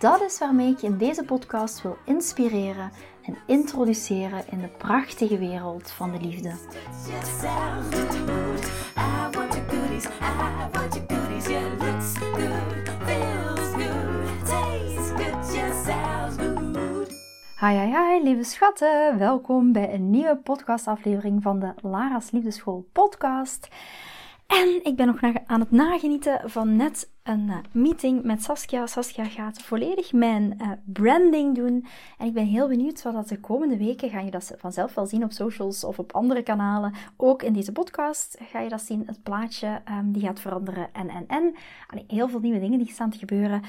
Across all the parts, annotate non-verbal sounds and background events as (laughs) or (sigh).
Dat is waarmee ik je in deze podcast wil inspireren en introduceren in de prachtige wereld van de liefde. Hi, hi, hi, lieve schatten. Welkom bij een nieuwe podcastaflevering van de Lara's Liefdeschool podcast. En ik ben nog aan het nagenieten van net een eh, meeting met Saskia. Saskia gaat volledig mijn uh, branding doen. En ik ben heel benieuwd wat dat de komende weken, ga je dat vanzelf wel zien op socials of op andere kanalen. Ook in deze podcast ga je dat zien. Het plaatje um, die gaat veranderen en en en. Allee, heel veel nieuwe dingen die staan te gebeuren.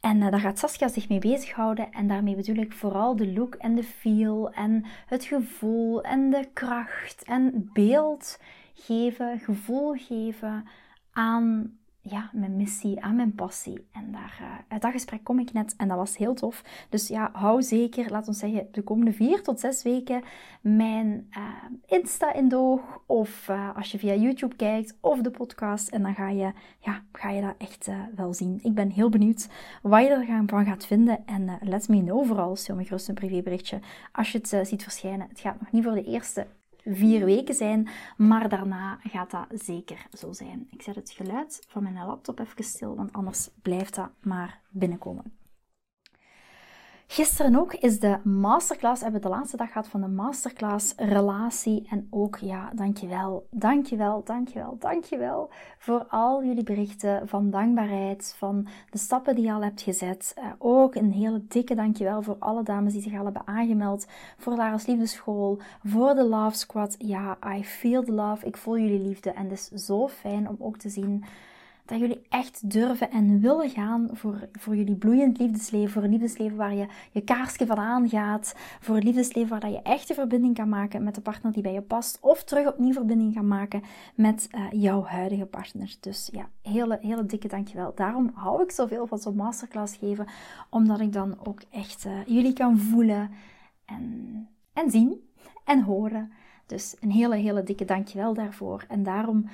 En uh, daar gaat Saskia zich mee bezighouden. En daarmee bedoel ik vooral de look en de feel en het gevoel en de kracht en beeld geven, gevoel geven aan ja, mijn missie, aan mijn passie. En daar, uh, uit dat gesprek kom ik net en dat was heel tof. Dus ja, hou zeker, laat ons zeggen, de komende vier tot zes weken mijn uh, Insta in doog. Of uh, als je via YouTube kijkt of de podcast. En dan ga je, ja, ga je dat echt wel zien. Ik ben heel benieuwd wat je er van gaat vinden. En let me know vooral, stel me gerust een privéberichtje als je het ziet verschijnen. Het gaat nog niet voor de eerste vier weken zijn, maar daarna gaat dat zeker zo zijn. Ik zet het geluid van mijn laptop even stil, want anders blijft dat maar binnenkomen. Gisteren ook is de masterclass, hebben we de laatste dag gehad van de masterclass relatie. En ook, ja, dankjewel, dankjewel, dankjewel, dankjewel voor al jullie berichten van dankbaarheid, van de stappen die je al hebt gezet. Uh, ook een hele dikke dankjewel voor alle dames die zich al hebben aangemeld voor Lara's Liefdeschool, voor de Love Squad. Ja, I feel the love, ik voel jullie liefde en het is zo fijn om ook te zien dat jullie echt durven en willen gaan voor, voor jullie bloeiend liefdesleven. Voor een liefdesleven waar je je kaarsje van aangaat. Voor een liefdesleven waar dat je echt een verbinding kan maken met de partner die bij je past. Of terug opnieuw verbinding kan maken met uh, jouw huidige partner. Dus ja, hele, hele dikke dankjewel. Daarom hou ik zoveel van zo'n masterclass geven. Omdat ik dan ook echt uh, jullie kan voelen en, en zien en horen. Dus een hele, hele dikke dankjewel daarvoor. En daarom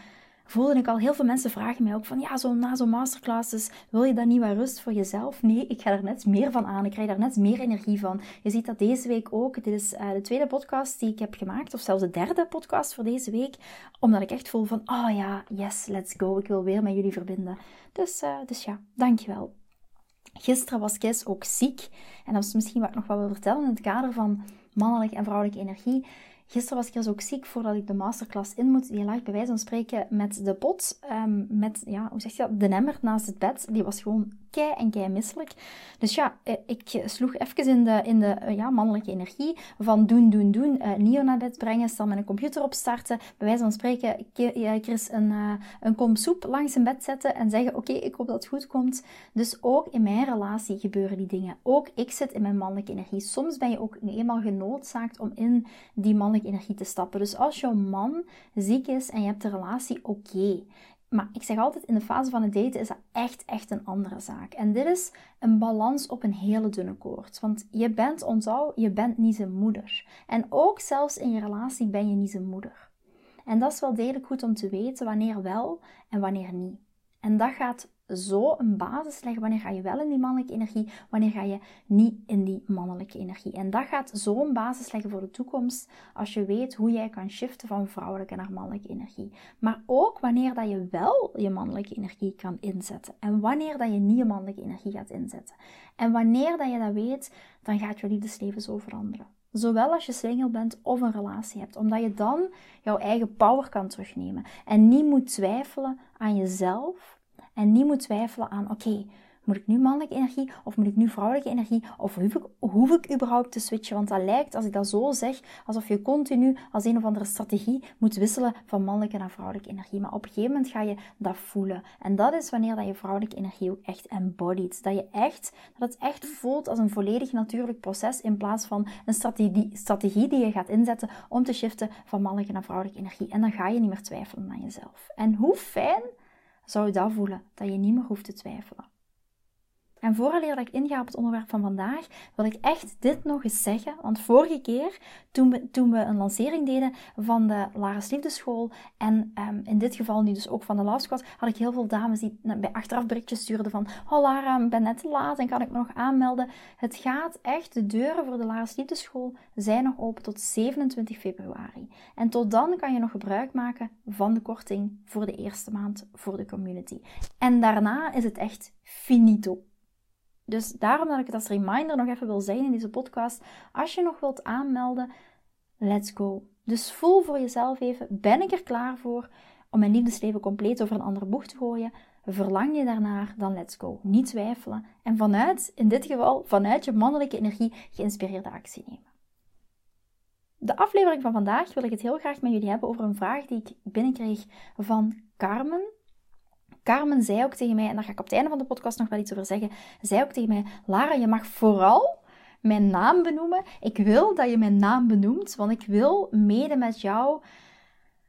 voelde ik al heel veel mensen vragen mij ook van ja, zo na zo'n masterclasses wil je dan niet wat rust voor jezelf? Nee, ik ga er net meer van aan. Ik krijg daar net meer energie van. Je ziet dat deze week ook. Dit is uh, de tweede podcast die ik heb gemaakt, of zelfs de derde podcast voor deze week, omdat ik echt voel van oh ja, yes, let's go. Ik wil weer met jullie verbinden. Dus, uh, dus ja, dankjewel. Gisteren was Kes ook ziek. En dat is misschien wat ik nog wat wil vertellen in het kader van mannelijke en vrouwelijke energie. Gisteren was ik dus ook ziek voordat ik de masterclass in moet. Die lag bij wijze van spreken met de pot, um, met, ja, hoe zeg je dat, de nemmer naast het bed. Die was gewoon kei en kei misselijk. Dus ja, eh, ik sloeg even in de, in de eh, ja, mannelijke energie van doen, doen, doen. Uh, Nio naar bed brengen, stel mijn computer opstarten. Bij wijze van spreken, Chris een, uh, een kom soep langs zijn bed zetten en zeggen, oké, ik hoop dat het goed komt. Dus ook in mijn relatie gebeuren die dingen. Ook ik zit in mijn mannelijke energie. Soms ben je ook eenmaal genoodzaakt om in die mannelijke energie te stappen. Dus als jouw man ziek is en je hebt de relatie, oké. Maar ik zeg altijd, in de fase van het daten is dat echt, echt een andere zaak. En dit is een balans op een hele dunne koord. Want je bent, onthoud, je bent niet zijn moeder. En ook zelfs in je relatie ben je niet zijn moeder. En dat is wel degelijk goed om te weten wanneer wel en wanneer niet. En dat gaat zo een basis leggen. Wanneer ga je wel in die mannelijke energie, wanneer ga je niet in die mannelijke energie. En dat gaat zo een basis leggen voor de toekomst als je weet hoe jij kan shiften van vrouwelijke naar mannelijke energie. Maar ook wanneer dat je wel je mannelijke energie kan inzetten en wanneer dat je niet je mannelijke energie gaat inzetten. En wanneer dat je dat weet, dan gaat je liefdesleven zo veranderen. Zowel als je single bent of een relatie hebt. Omdat je dan jouw eigen power kan terugnemen. En niet moet twijfelen aan jezelf en niet moet twijfelen aan, oké, moet ik nu mannelijke energie of moet ik nu vrouwelijke energie? Of hoef ik, hoef ik überhaupt te switchen? Want dat lijkt, als ik dat zo zeg, alsof je continu als een of andere strategie moet wisselen van mannelijke naar vrouwelijke energie. Maar op een gegeven moment ga je dat voelen. En dat is wanneer dat je vrouwelijke energie ook echt embodied. Dat je echt, dat het echt voelt als een volledig natuurlijk proces in plaats van een strategie, strategie die je gaat inzetten om te shiften van mannelijke naar vrouwelijke energie. En dan ga je niet meer twijfelen aan jezelf. En hoe fijn zou je dat voelen, dat je niet meer hoeft te twijfelen. En vooraleer ik inga op het onderwerp van vandaag, wil ik echt dit nog eens zeggen. Want vorige keer, toen we, toen we een lancering deden van de Lara's Liefdeschool, en um, in dit geval nu dus ook van de Love Squad, had ik heel veel dames die bij achteraf berichtjes stuurden van Oh Lara, ik ben net te laat en kan ik me nog aanmelden? Het gaat echt, de deuren voor de Lara's Liefdeschool zijn nog open tot 27 februari. En tot dan kan je nog gebruik maken van de korting voor de eerste maand voor de community. En daarna is het echt finito. Dus daarom dat ik het als reminder nog even wil zeggen in deze podcast. Als je nog wilt aanmelden, let's go. Dus voel voor jezelf even, ben ik er klaar voor om mijn liefdesleven compleet over een andere boeg te gooien? Verlang je daarnaar, dan let's go. Niet twijfelen. En vanuit, in dit geval, vanuit je mannelijke energie geïnspireerde actie nemen. De aflevering van vandaag wil ik het heel graag met jullie hebben over een vraag die ik binnenkreeg van Carmen. Carmen zei ook tegen mij, en daar ga ik op het einde van de podcast nog wel iets over zeggen, zei ook tegen mij, Lara, je mag vooral mijn naam benoemen. Ik wil dat je mijn naam benoemt, want ik wil mede met jou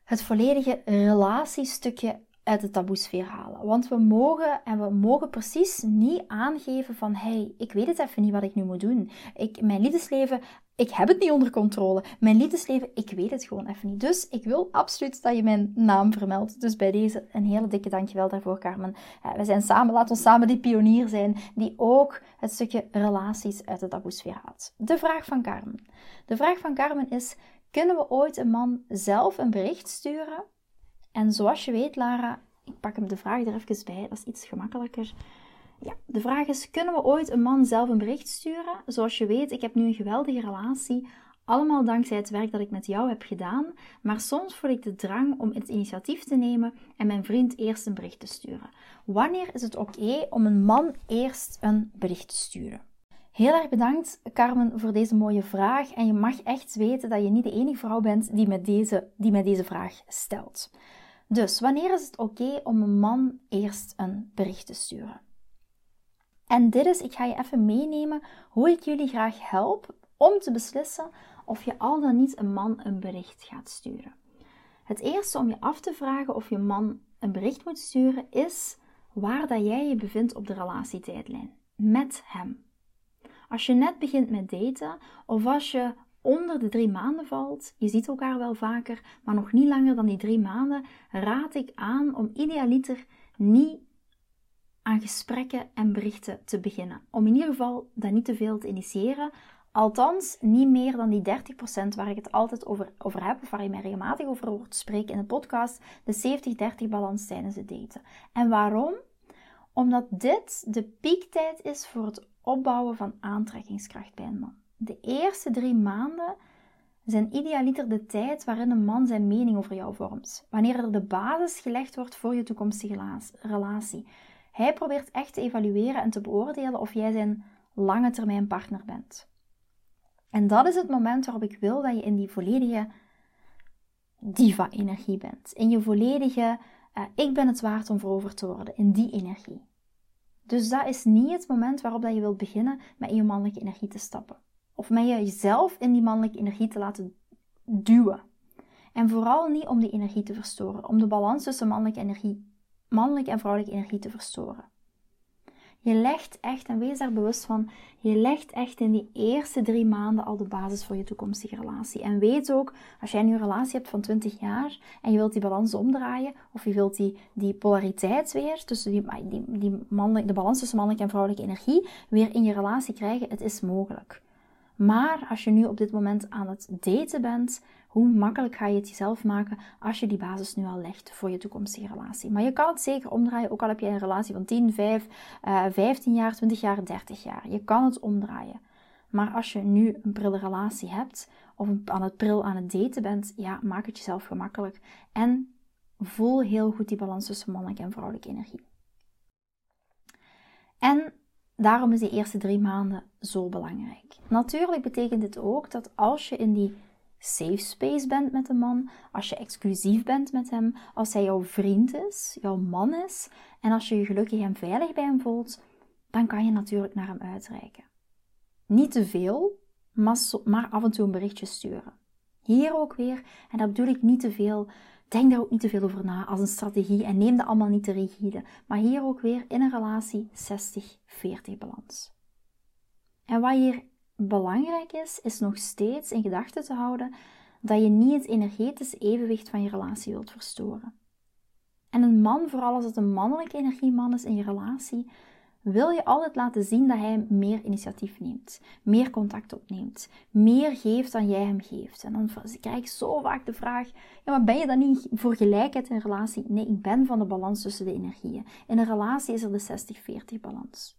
het volledige relatiestukje uit de taboesfeer halen. Want we mogen en we mogen precies niet aangeven van hey, ik weet het even niet wat ik nu moet doen. Ik, mijn liefdesleven, ik heb het niet onder controle. Mijn liefdesleven, ik weet het gewoon even niet. Dus ik wil absoluut dat je mijn naam vermeldt. Dus bij deze een hele dikke dankjewel daarvoor, Carmen. we zijn samen, laat ons samen die pionier zijn die ook het stukje relaties uit de taboesfeer haalt. De vraag van Carmen. De vraag van Carmen is, kunnen we ooit een man zelf een bericht sturen en zoals je weet, Lara, ik pak hem de vraag er even bij, dat is iets gemakkelijker. Ja, de vraag is: kunnen we ooit een man zelf een bericht sturen? Zoals je weet, ik heb nu een geweldige relatie. Allemaal dankzij het werk dat ik met jou heb gedaan. Maar soms voel ik de drang om het initiatief te nemen en mijn vriend eerst een bericht te sturen. Wanneer is het oké om een man eerst een bericht te sturen? Heel erg bedankt, Carmen, voor deze mooie vraag. En je mag echt weten dat je niet de enige vrouw bent die met deze, die met deze vraag stelt. Dus wanneer is het oké om een man eerst een bericht te sturen? En dit is, ik ga je even meenemen hoe ik jullie graag help om te beslissen of je al dan niet een man een bericht gaat sturen. Het eerste om je af te vragen of je man een bericht moet sturen is waar dat jij je bevindt op de relatietijdlijn met hem. Als je net begint met daten of als je onder de drie maanden valt, je ziet elkaar wel vaker, maar nog niet langer dan die drie maanden, raad ik aan om idealiter niet aan gesprekken en berichten te beginnen. Om in ieder geval dat niet te veel te initiëren. Althans, niet meer dan die 30% waar ik het altijd over, over heb, of waar je mij regelmatig over hoort spreken in de podcast, de 70-30 balans tijdens het daten. En waarom? Omdat dit de piektijd is voor het opbouwen van aantrekkingskracht bij een man. De eerste drie maanden zijn idealiter de tijd waarin een man zijn mening over jou vormt. Wanneer er de basis gelegd wordt voor je toekomstige relatie. Hij probeert echt te evalueren en te beoordelen of jij zijn lange termijn partner bent. En dat is het moment waarop ik wil dat je in die volledige diva-energie bent. In je volledige uh, ik ben het waard om veroverd te worden. In die energie. Dus dat is niet het moment waarop dat je wilt beginnen met in je mannelijke energie te stappen. Of met jezelf in die mannelijke energie te laten duwen. En vooral niet om die energie te verstoren, om de balans tussen mannelijke, energie, mannelijke en vrouwelijke energie te verstoren. Je legt echt, en wees daar bewust van, je legt echt in die eerste drie maanden al de basis voor je toekomstige relatie. En weet ook, als jij nu een relatie hebt van 20 jaar en je wilt die balans omdraaien, of je wilt die, die polariteit weer, tussen die, die, die de balans tussen mannelijke en vrouwelijke energie, weer in je relatie krijgen, het is mogelijk. Maar als je nu op dit moment aan het daten bent, hoe makkelijk ga je het jezelf maken als je die basis nu al legt voor je toekomstige relatie? Maar je kan het zeker omdraaien, ook al heb je een relatie van 10, 5, uh, 15 jaar, 20 jaar, 30 jaar. Je kan het omdraaien. Maar als je nu een prille relatie hebt, of aan het pril aan het daten bent, ja, maak het jezelf gemakkelijk. En voel heel goed die balans tussen mannelijke en vrouwelijke energie. En daarom is die eerste drie maanden zo belangrijk. Natuurlijk betekent dit ook dat als je in die safe space bent met een man, als je exclusief bent met hem, als hij jouw vriend is, jouw man is, en als je je gelukkig en veilig bij hem voelt, dan kan je natuurlijk naar hem uitreiken. Niet te veel, maar af en toe een berichtje sturen. Hier ook weer, en dat bedoel ik niet te veel, denk daar ook niet te veel over na als een strategie en neem dat allemaal niet te rigide. Maar hier ook weer in een relatie 60-40 balans. En wat hier belangrijk is, is nog steeds in gedachten te houden dat je niet het energetische evenwicht van je relatie wilt verstoren. En een man, vooral als het een mannelijke energieman is in je relatie, wil je altijd laten zien dat hij meer initiatief neemt, meer contact opneemt, meer geeft dan jij hem geeft. En dan krijg ik zo vaak de vraag: ja, maar ben je dan niet voor gelijkheid in een relatie? Nee, ik ben van de balans tussen de energieën. In een relatie is er de 60-40 balans.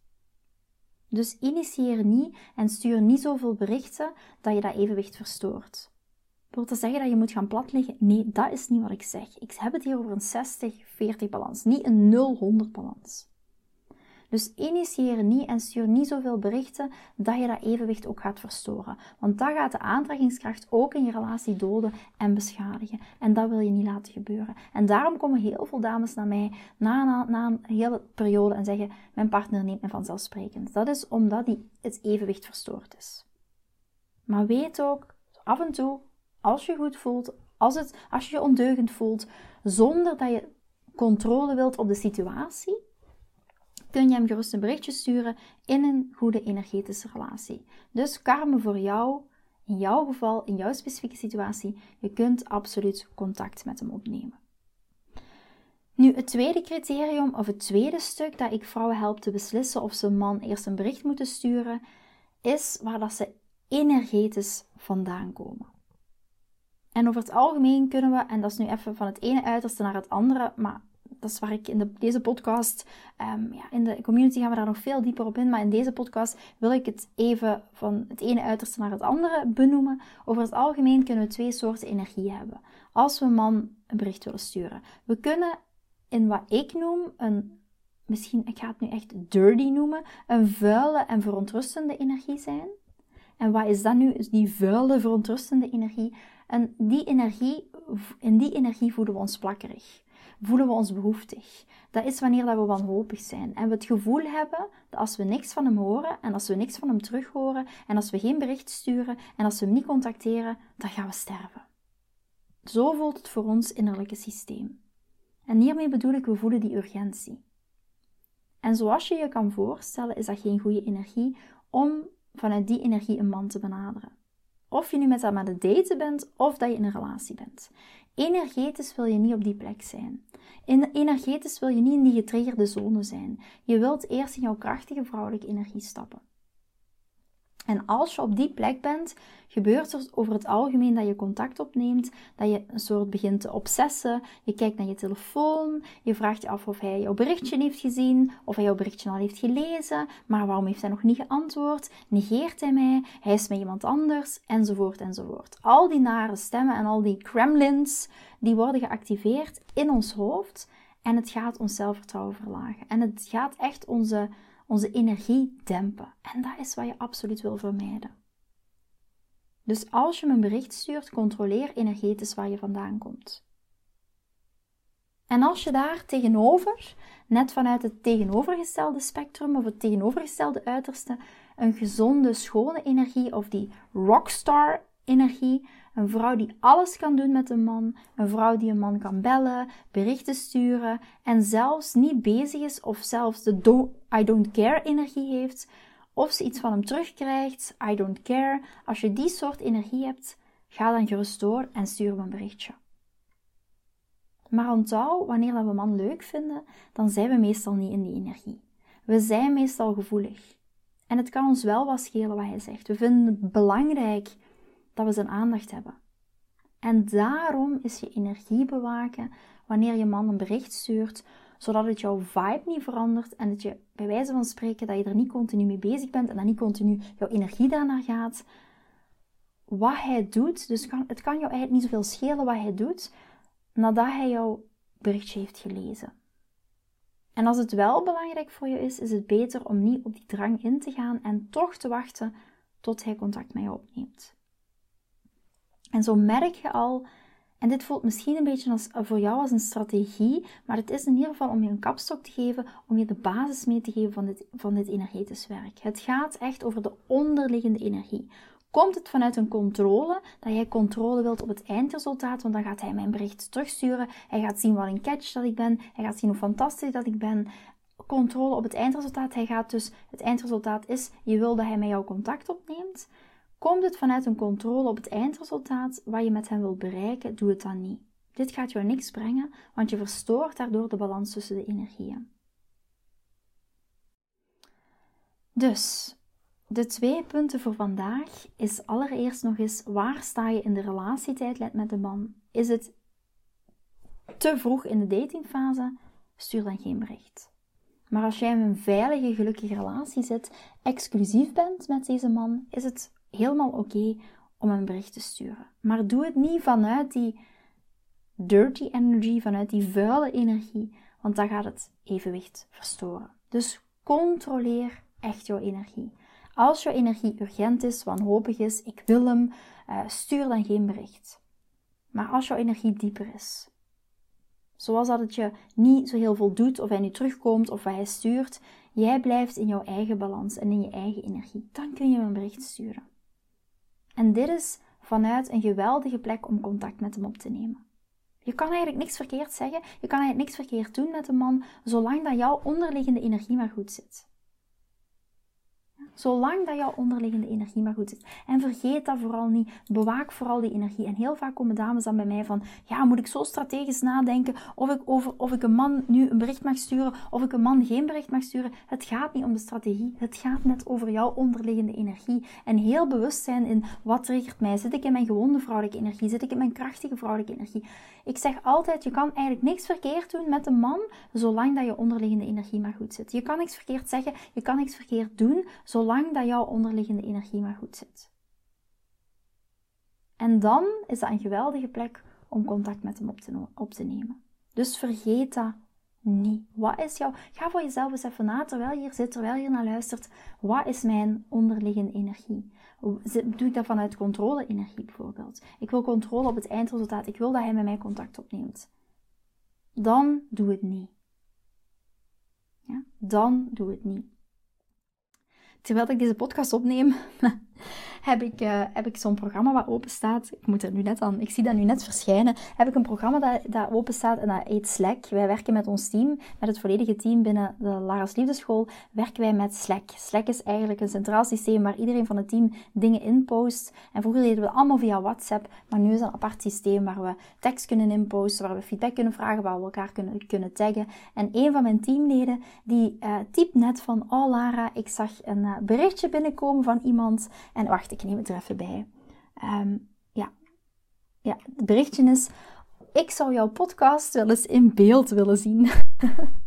Dus initieer niet en stuur niet zoveel berichten dat je dat evenwicht verstoort. Wil te zeggen dat je moet gaan platleggen? Nee, dat is niet wat ik zeg. Ik heb het hier over een 60-40 balans, niet een 0-100 balans. Dus initieer niet en stuur niet zoveel berichten dat je dat evenwicht ook gaat verstoren. Want dat gaat de aantrekkingskracht ook in je relatie doden en beschadigen. En dat wil je niet laten gebeuren. En daarom komen heel veel dames naar mij na, na, een hele periode en zeggen: Mijn partner neemt me vanzelfsprekend. Dat is omdat die het evenwicht verstoord is. Maar weet ook, af en toe, als je goed voelt, als, het, als je je ondeugend voelt, zonder dat je controle wilt op de situatie, kun je hem gerust een berichtje sturen in een goede energetische relatie. Dus karma voor jou, in jouw geval, in jouw specifieke situatie, je kunt absoluut contact met hem opnemen. Nu, het tweede criterium of het tweede stuk dat ik vrouwen help te beslissen of ze een man eerst een bericht moeten sturen, is waar dat ze energetisch vandaan komen. En over het algemeen kunnen we, en dat is nu even van het ene uiterste naar het andere, maar dat is waar ik in de, deze podcast, um, ja, in de community gaan we daar nog veel dieper op in, maar in deze podcast wil ik het even van het ene uiterste naar het andere benoemen. Over het algemeen kunnen we twee soorten energie hebben. Als we een man een bericht willen sturen. We kunnen in wat ik noem een misschien, ik ga het nu echt dirty noemen, een vuile en verontrustende energie zijn. En wat is dat nu? Is die vuile, verontrustende energie? En die energie, in die energie voelen we ons plakkerig voelen we ons behoeftig. Dat is wanneer dat we wanhopig zijn en we het gevoel hebben dat als we niks van hem horen en als we niks van hem terug horen en als we geen bericht sturen en als we hem niet contacteren, dan gaan we sterven. Zo voelt het voor ons innerlijke systeem. En hiermee bedoel ik, we voelen die urgentie. En zoals je je kan voorstellen, is dat geen goede energie om vanuit die energie een man te benaderen. Of je nu met hem aan het daten bent of dat je in een relatie bent. Energetisch wil je niet op die plek zijn. In, energetisch wil je niet in die getriggerde zone zijn. Je wilt eerst in jouw krachtige vrouwelijke energie stappen. En als je op die plek bent, gebeurt er over het algemeen dat je contact opneemt, dat je een soort begint te obsessen. Je kijkt naar je telefoon, je vraagt je af of hij jouw berichtje heeft gezien, of hij jouw berichtje al heeft gelezen, maar waarom heeft hij nog niet geantwoord? Negeert hij mij? Hij is met iemand anders? Enzovoort, enzovoort. Al die nare stemmen en al die kremlins, die worden geactiveerd in ons hoofd en het gaat ons zelfvertrouwen verlagen. En het gaat echt onze onze energie dempen. En dat is wat je absoluut wil vermijden. Dus als je me een bericht stuurt, controleer energetisch waar je vandaan komt. En als je daar tegenover, net vanuit het tegenovergestelde spectrum of het tegenovergestelde uiterste, een gezonde, schone energie of die rockstar energie een vrouw die alles kan doen met een man. Een vrouw die een man kan bellen, berichten sturen en zelfs niet bezig is of zelfs de I don't care energie heeft. Of ze iets van hem terugkrijgt, I don't care. Als je die soort energie hebt, ga dan gerust door en stuur hem een berichtje. Maar onthoud, wanneer we een man leuk vinden, dan zijn we meestal niet in die energie. We zijn meestal gevoelig. En het kan ons wel wat schelen wat hij zegt. We vinden het belangrijk dat we zijn aandacht hebben. En daarom is je energie bewaken wanneer je man een bericht stuurt, zodat het jouw vibe niet verandert en dat je bij wijze van spreken dat je er niet continu mee bezig bent en dat niet continu jouw energie daarnaar gaat. Wat hij doet, dus kan, het kan jou eigenlijk niet zoveel schelen wat hij doet nadat hij jouw berichtje heeft gelezen. En als het wel belangrijk voor je is, is het beter om niet op die drang in te gaan en toch te wachten tot hij contact met je opneemt. En zo merk je al, en dit voelt misschien een beetje als, voor jou als een strategie, maar het is in ieder geval om je een kapstok te geven, om je de basis mee te geven van dit, van dit energetisch werk. Het gaat echt over de onderliggende energie. Komt het vanuit een controle, dat jij controle wilt op het eindresultaat, want dan gaat hij mijn bericht terugsturen. Hij gaat zien wat een catch dat ik ben. Hij gaat zien hoe fantastisch dat ik ben. Controle op het eindresultaat. Hij gaat dus, het eindresultaat is, je wil dat hij met jou contact opneemt. Komt het vanuit een controle op het eindresultaat, wat je met hem wilt bereiken, doe het dan niet. Dit gaat jou niks brengen, want je verstoort daardoor de balans tussen de energieën. Dus, de twee punten voor vandaag is allereerst nog eens waar sta je in de relatietijd met de man? Is het te vroeg in de datingfase? Stuur dan geen bericht. Maar als jij in een veilige, gelukkige relatie zit, exclusief bent met deze man, is het helemaal oké om een bericht te sturen. Maar doe het niet vanuit die dirty energy, vanuit die vuile energie, want dan gaat het evenwicht verstoren. Dus controleer echt jouw energie. Als jouw energie urgent is, wanhopig is, ik wil hem, uh, stuur dan geen bericht. Maar als jouw energie dieper is, zoals dat het je niet zo heel veel doet, of hij nu terugkomt of hij stuurt, jij blijft in jouw eigen balans en in je eigen energie, dan kun je hem een bericht sturen. En dit is vanuit een geweldige plek om contact met hem op te nemen. Je kan eigenlijk niks verkeerd zeggen, je kan eigenlijk niks verkeerd doen met een man, zolang dat jouw onderliggende energie maar goed zit. Zolang dat jouw onderliggende energie maar goed zit. En vergeet dat vooral niet. Bewaak vooral die energie. En heel vaak komen dames dan bij mij van, ja, moet ik zo strategisch nadenken of ik, over, of ik een man nu een bericht mag sturen of ik een man geen bericht mag sturen. Het gaat niet om de strategie. Het gaat net over jouw onderliggende energie. En heel bewust zijn in wat triggert mij. Zit ik in mijn gewonde vrouwelijke energie? Zit ik in mijn krachtige vrouwelijke energie? Ik zeg altijd, je kan eigenlijk niks verkeerd doen met een man, zolang dat je onderliggende energie maar goed zit. Je kan niks verkeerd zeggen, je kan niks verkeerd doen, zolang dat jouw onderliggende energie maar goed zit. En dan is dat een geweldige plek om contact met hem op te, nemen. Dus vergeet dat niet. Wat is jouw... Ga voor jezelf eens even na, terwijl je hier zit, terwijl je hier naar luistert. Wat is mijn onderliggende energie? Doe ik dat vanuit controle-energie bijvoorbeeld? Ik wil controle op het eindresultaat. Ik wil dat hij met mij contact opneemt. Dan doe het niet. Ja? Dan doe het niet. Terwijl ik deze podcast opneem, (laughs) heb ik, uh, heb ik zo'n programma wat open staat. Ik moet er nu net aan, ik zie dat nu net verschijnen. Heb ik een programma dat, dat open staat en dat heet Slack. Wij werken met ons team, met het volledige team binnen de Lara's Liefdeschool, werken wij met Slack. Slack is eigenlijk een centraal systeem waar iedereen van het team dingen inpost. En vroeger deden we dat allemaal via WhatsApp, maar nu is het een apart systeem waar we tekst kunnen inposten, waar we feedback kunnen vragen, waar we elkaar kunnen, kunnen taggen. En een van mijn teamleden, die uh, net van, oh Lara, ik zag een uh, berichtje binnenkomen van iemand. En wacht, ik neem het er even bij. Ehm, ja. ja, het berichtje is: Ik zou jouw podcast wel eens in beeld willen zien.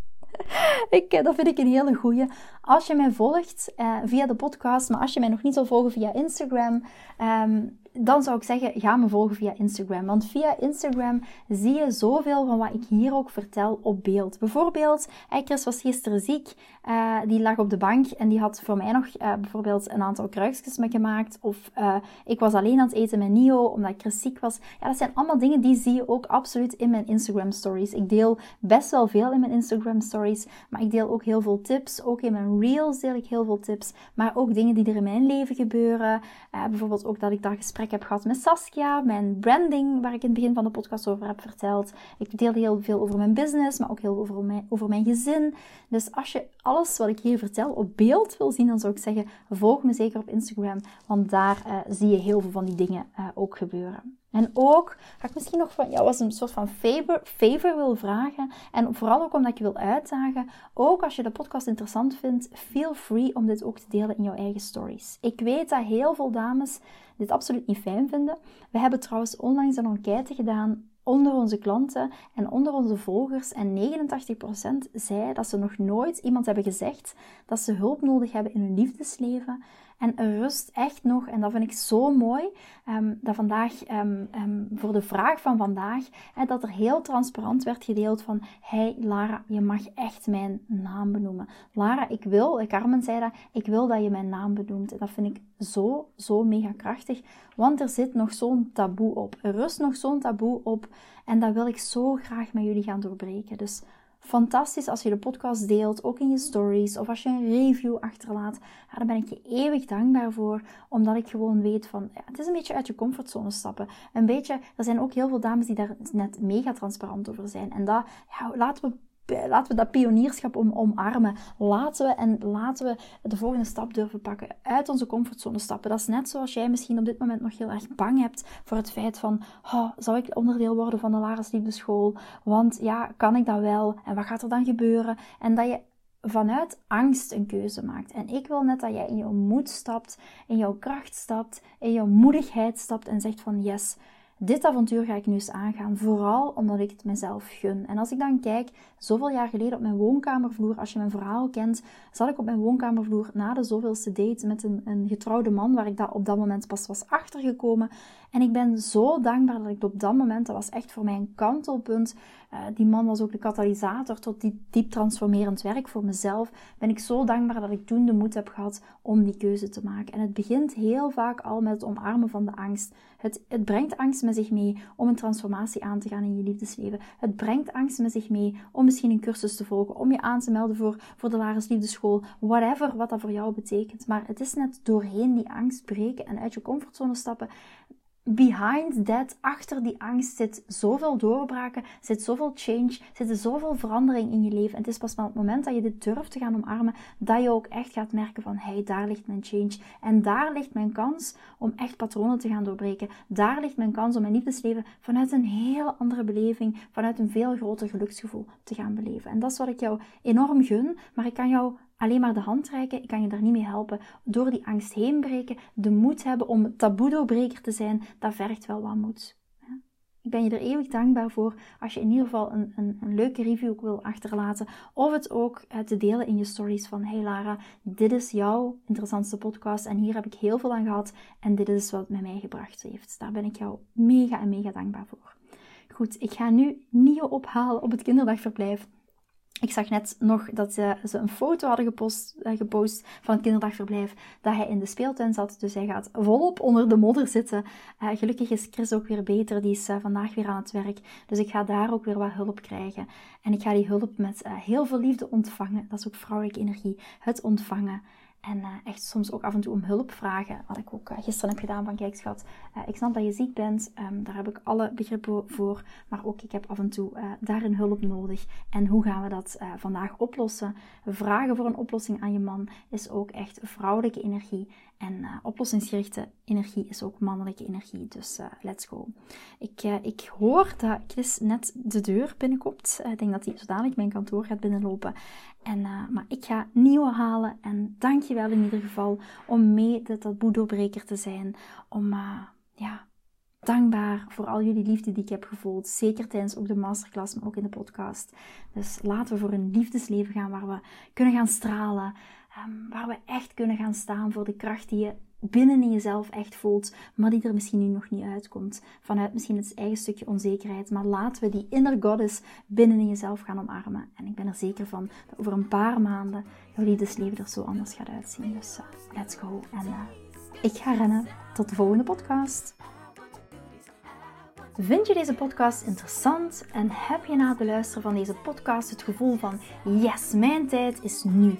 (laughs) ik, eh, dat vind ik een hele goeie. Als je mij volgt uh, via de podcast, maar als je mij nog niet zal volgen via Instagram, um, dan zou ik zeggen, ga me volgen via Instagram. Want via Instagram zie je zoveel van wat ik hier ook vertel op beeld. Bijvoorbeeld, Chris was gisteren ziek. Uh, die lag op de bank en die had voor mij nog uh, bijvoorbeeld een aantal kruisjes me gemaakt. Of uh, ik was alleen aan het eten met Nio, omdat Chris ziek was. Ja, dat zijn allemaal dingen die zie je ook absoluut in mijn Instagram stories. Ik deel best wel veel in mijn Instagram stories. Maar ik deel ook heel veel tips. Ook in mijn reels deel ik heel veel tips. Maar ook dingen die er in mijn leven gebeuren. bijvoorbeeld ook dat ik daar gesprek heb gehad met Saskia, mijn branding, waar ik in het begin van de podcast over heb verteld. Ik deel heel veel over mijn business, maar ook heel over mijn, over mijn gezin. Dus als je alles wat ik hier vertel op beeld wil zien, dan zou ik zeggen, volg me zeker op Instagram, want daar uh, zie je heel veel van die dingen uh, ook gebeuren. En ook ga ik misschien nog van jou als een soort van favor, favor wil vragen. En vooral ook omdat ik je wil uitdagen. Ook als je de podcast interessant vindt, feel free om dit ook te delen in jouw eigen stories. Ik weet dat heel veel dames dit absoluut niet fijn vinden. We hebben trouwens onlangs een enquête gedaan onder onze klanten en onder onze volgers. En 89% zei dat ze nog nooit iemand hebben gezegd dat ze hulp nodig hebben in hun liefdesleven. En er rust echt nog, en dat vind ik zo mooi, um, dat vandaag, um, voor de vraag van vandaag, dat er heel transparant werd gedeeld van, hey Lara, je mag echt mijn naam benoemen. Lara, ik wil, Carmen zei dat, ik wil dat je mijn naam benoemt. En dat vind ik zo, zo mega krachtig, want er zit nog zo'n taboe op. Er rust nog zo'n taboe op en dat wil ik zo graag met jullie gaan doorbreken. Dus fantastisch als je de podcast deelt, ook in je stories of als je een review achterlaat. Daar ben ik je eeuwig dankbaar voor, omdat ik gewoon weet van, ja, het is een beetje uit je comfortzone stappen. Een beetje, er zijn ook heel veel dames die daar net mega transparant over zijn. En dat, ja, laten we laten we dat pionierschap om, omarmen. Laten we en laten we de volgende stap durven pakken. Uit onze comfortzone stappen. Dat is net zoals jij misschien op dit moment nog heel erg bang hebt voor het feit van, oh, zou ik onderdeel worden van de Laris School? Want ja, kan ik dat wel? En wat gaat er dan gebeuren? En dat je vanuit angst een keuze maakt. En ik wil net dat jij in jouw moed stapt, in jouw kracht stapt, in jouw moedigheid stapt en zegt van yes, dit avontuur ga ik nu eens aangaan, vooral omdat ik het mezelf gun. En als ik dan kijk, zoveel jaar geleden op mijn woonkamervloer, als je mijn verhaal kent, zat ik op mijn woonkamervloer na de zoveelste date met een, een getrouwde man, waar ik dat op dat moment pas was achtergekomen. En ik ben zo dankbaar dat ik op dat moment, dat was echt voor mij een kantelpunt. Uh, die man was ook de katalysator tot die diep transformerend werk voor mezelf. Ben ik zo dankbaar dat ik toen de moed heb gehad om die keuze te maken. En het begint heel vaak al met het omarmen van de angst. Het, het brengt angst met zich mee om een transformatie aan te gaan in je liefdesleven. Het brengt angst met zich mee om misschien een cursus te volgen, om je aan te melden voor, voor de Laris Liefdeschool, whatever wat dat voor jou betekent. Maar het is net doorheen die angst breken en uit je comfortzone stappen behind that, achter die angst, zit zoveel doorbraken, zit zoveel change, zit zoveel verandering in je leven. En het is pas op het moment dat je dit durft te gaan omarmen, dat je ook echt gaat merken van, hey, daar ligt mijn change. En daar ligt mijn kans om echt patronen te gaan doorbreken. Daar ligt mijn kans om mijn liefdesleven vanuit een heel andere beleving, vanuit een veel groter geluksgevoel te gaan beleven. En dat is wat ik jou enorm gun, maar ik kan jou alleen maar de hand reiken. Ik kan je daar niet mee helpen. Door die angst heen breken, de moed hebben om taboe-doorbreker te zijn, dat vergt wel wat moed. Ik ben je er eeuwig dankbaar voor als je in ieder geval een, een, een leuke review wil achterlaten. Of het ook uh, te delen in je stories van Hey Lara, dit is jouw interessantste podcast en hier heb ik heel veel aan gehad. En dit is wat het met mij gebracht heeft. Daar ben ik jou mega en mega dankbaar voor. Goed, ik ga nu Nio ophalen op het kinderdagverblijf. Ik zag net nog dat ze, een foto hadden gepost, uh, gepost, van het kinderdagverblijf, dat hij in de speeltuin zat. Dus hij gaat volop onder de modder zitten. Uh, gelukkig is Chris ook weer beter, die is uh, vandaag weer aan het werk. Dus ik ga daar ook weer wat hulp krijgen. En ik ga die hulp met heel veel liefde ontvangen. Dat is ook vrouwelijke energie, het ontvangen. En uh, echt soms ook af en toe om hulp vragen. Wat ik ook uh, gisteren heb gedaan van kijk schat, uh, ik snap dat je ziek bent. Um, daar heb ik alle begrippen voor. Maar ook ik heb af en toe daarin hulp nodig. En hoe gaan we dat vandaag oplossen? Vragen voor een oplossing aan je man is ook echt vrouwelijke energie. En uh, oplossingsgerichte energie is ook mannelijke energie. Dus uh, let's go. Ik, uh, ik hoor dat Chris net de deur binnenkomt. ik denk dat hij zodanig mijn kantoor gaat binnenlopen. En, maar ik ga nieuwe halen. En dankjewel in ieder geval om mee dat, dat boedoorbreker te zijn. Om ja, dankbaar voor al jullie liefde die ik heb gevoeld. Zeker tijdens ook de masterclass, maar ook in de podcast. Dus laten we voor een liefdesleven gaan waar we kunnen gaan stralen. Ehm, waar we echt kunnen gaan staan voor de kracht die je binnen in jezelf echt voelt, maar die er misschien nu nog niet uitkomt. Vanuit misschien het eigen stukje onzekerheid. Maar laten we die inner goddess binnen in jezelf gaan omarmen. En ik ben er zeker van dat over een paar maanden jouw liefdesleven er zo anders gaat uitzien. Dus uh, let's go. En uh, ik ga rennen. Tot de volgende podcast. Vind je deze podcast interessant en heb je na het beluisteren van deze podcast het gevoel van yes, mijn tijd is nu.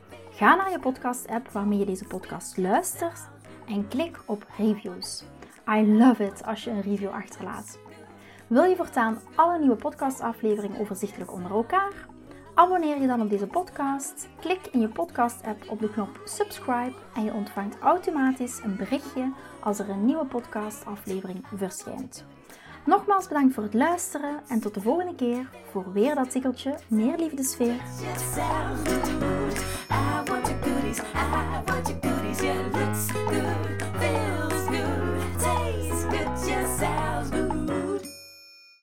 Ga naar je podcast-app waarmee je deze podcast luistert en klik op reviews. I love it als je een review achterlaat. Wil je voortaan alle nieuwe podcastafleveringen overzichtelijk onder elkaar? Abonneer je dan op deze podcast, klik in je podcast-app op de knop subscribe en je ontvangt automatisch een berichtje als er een nieuwe podcastaflevering verschijnt. Nogmaals bedankt voor het luisteren en tot de volgende keer voor weer dat tikkeltje meer liefdesfeer. I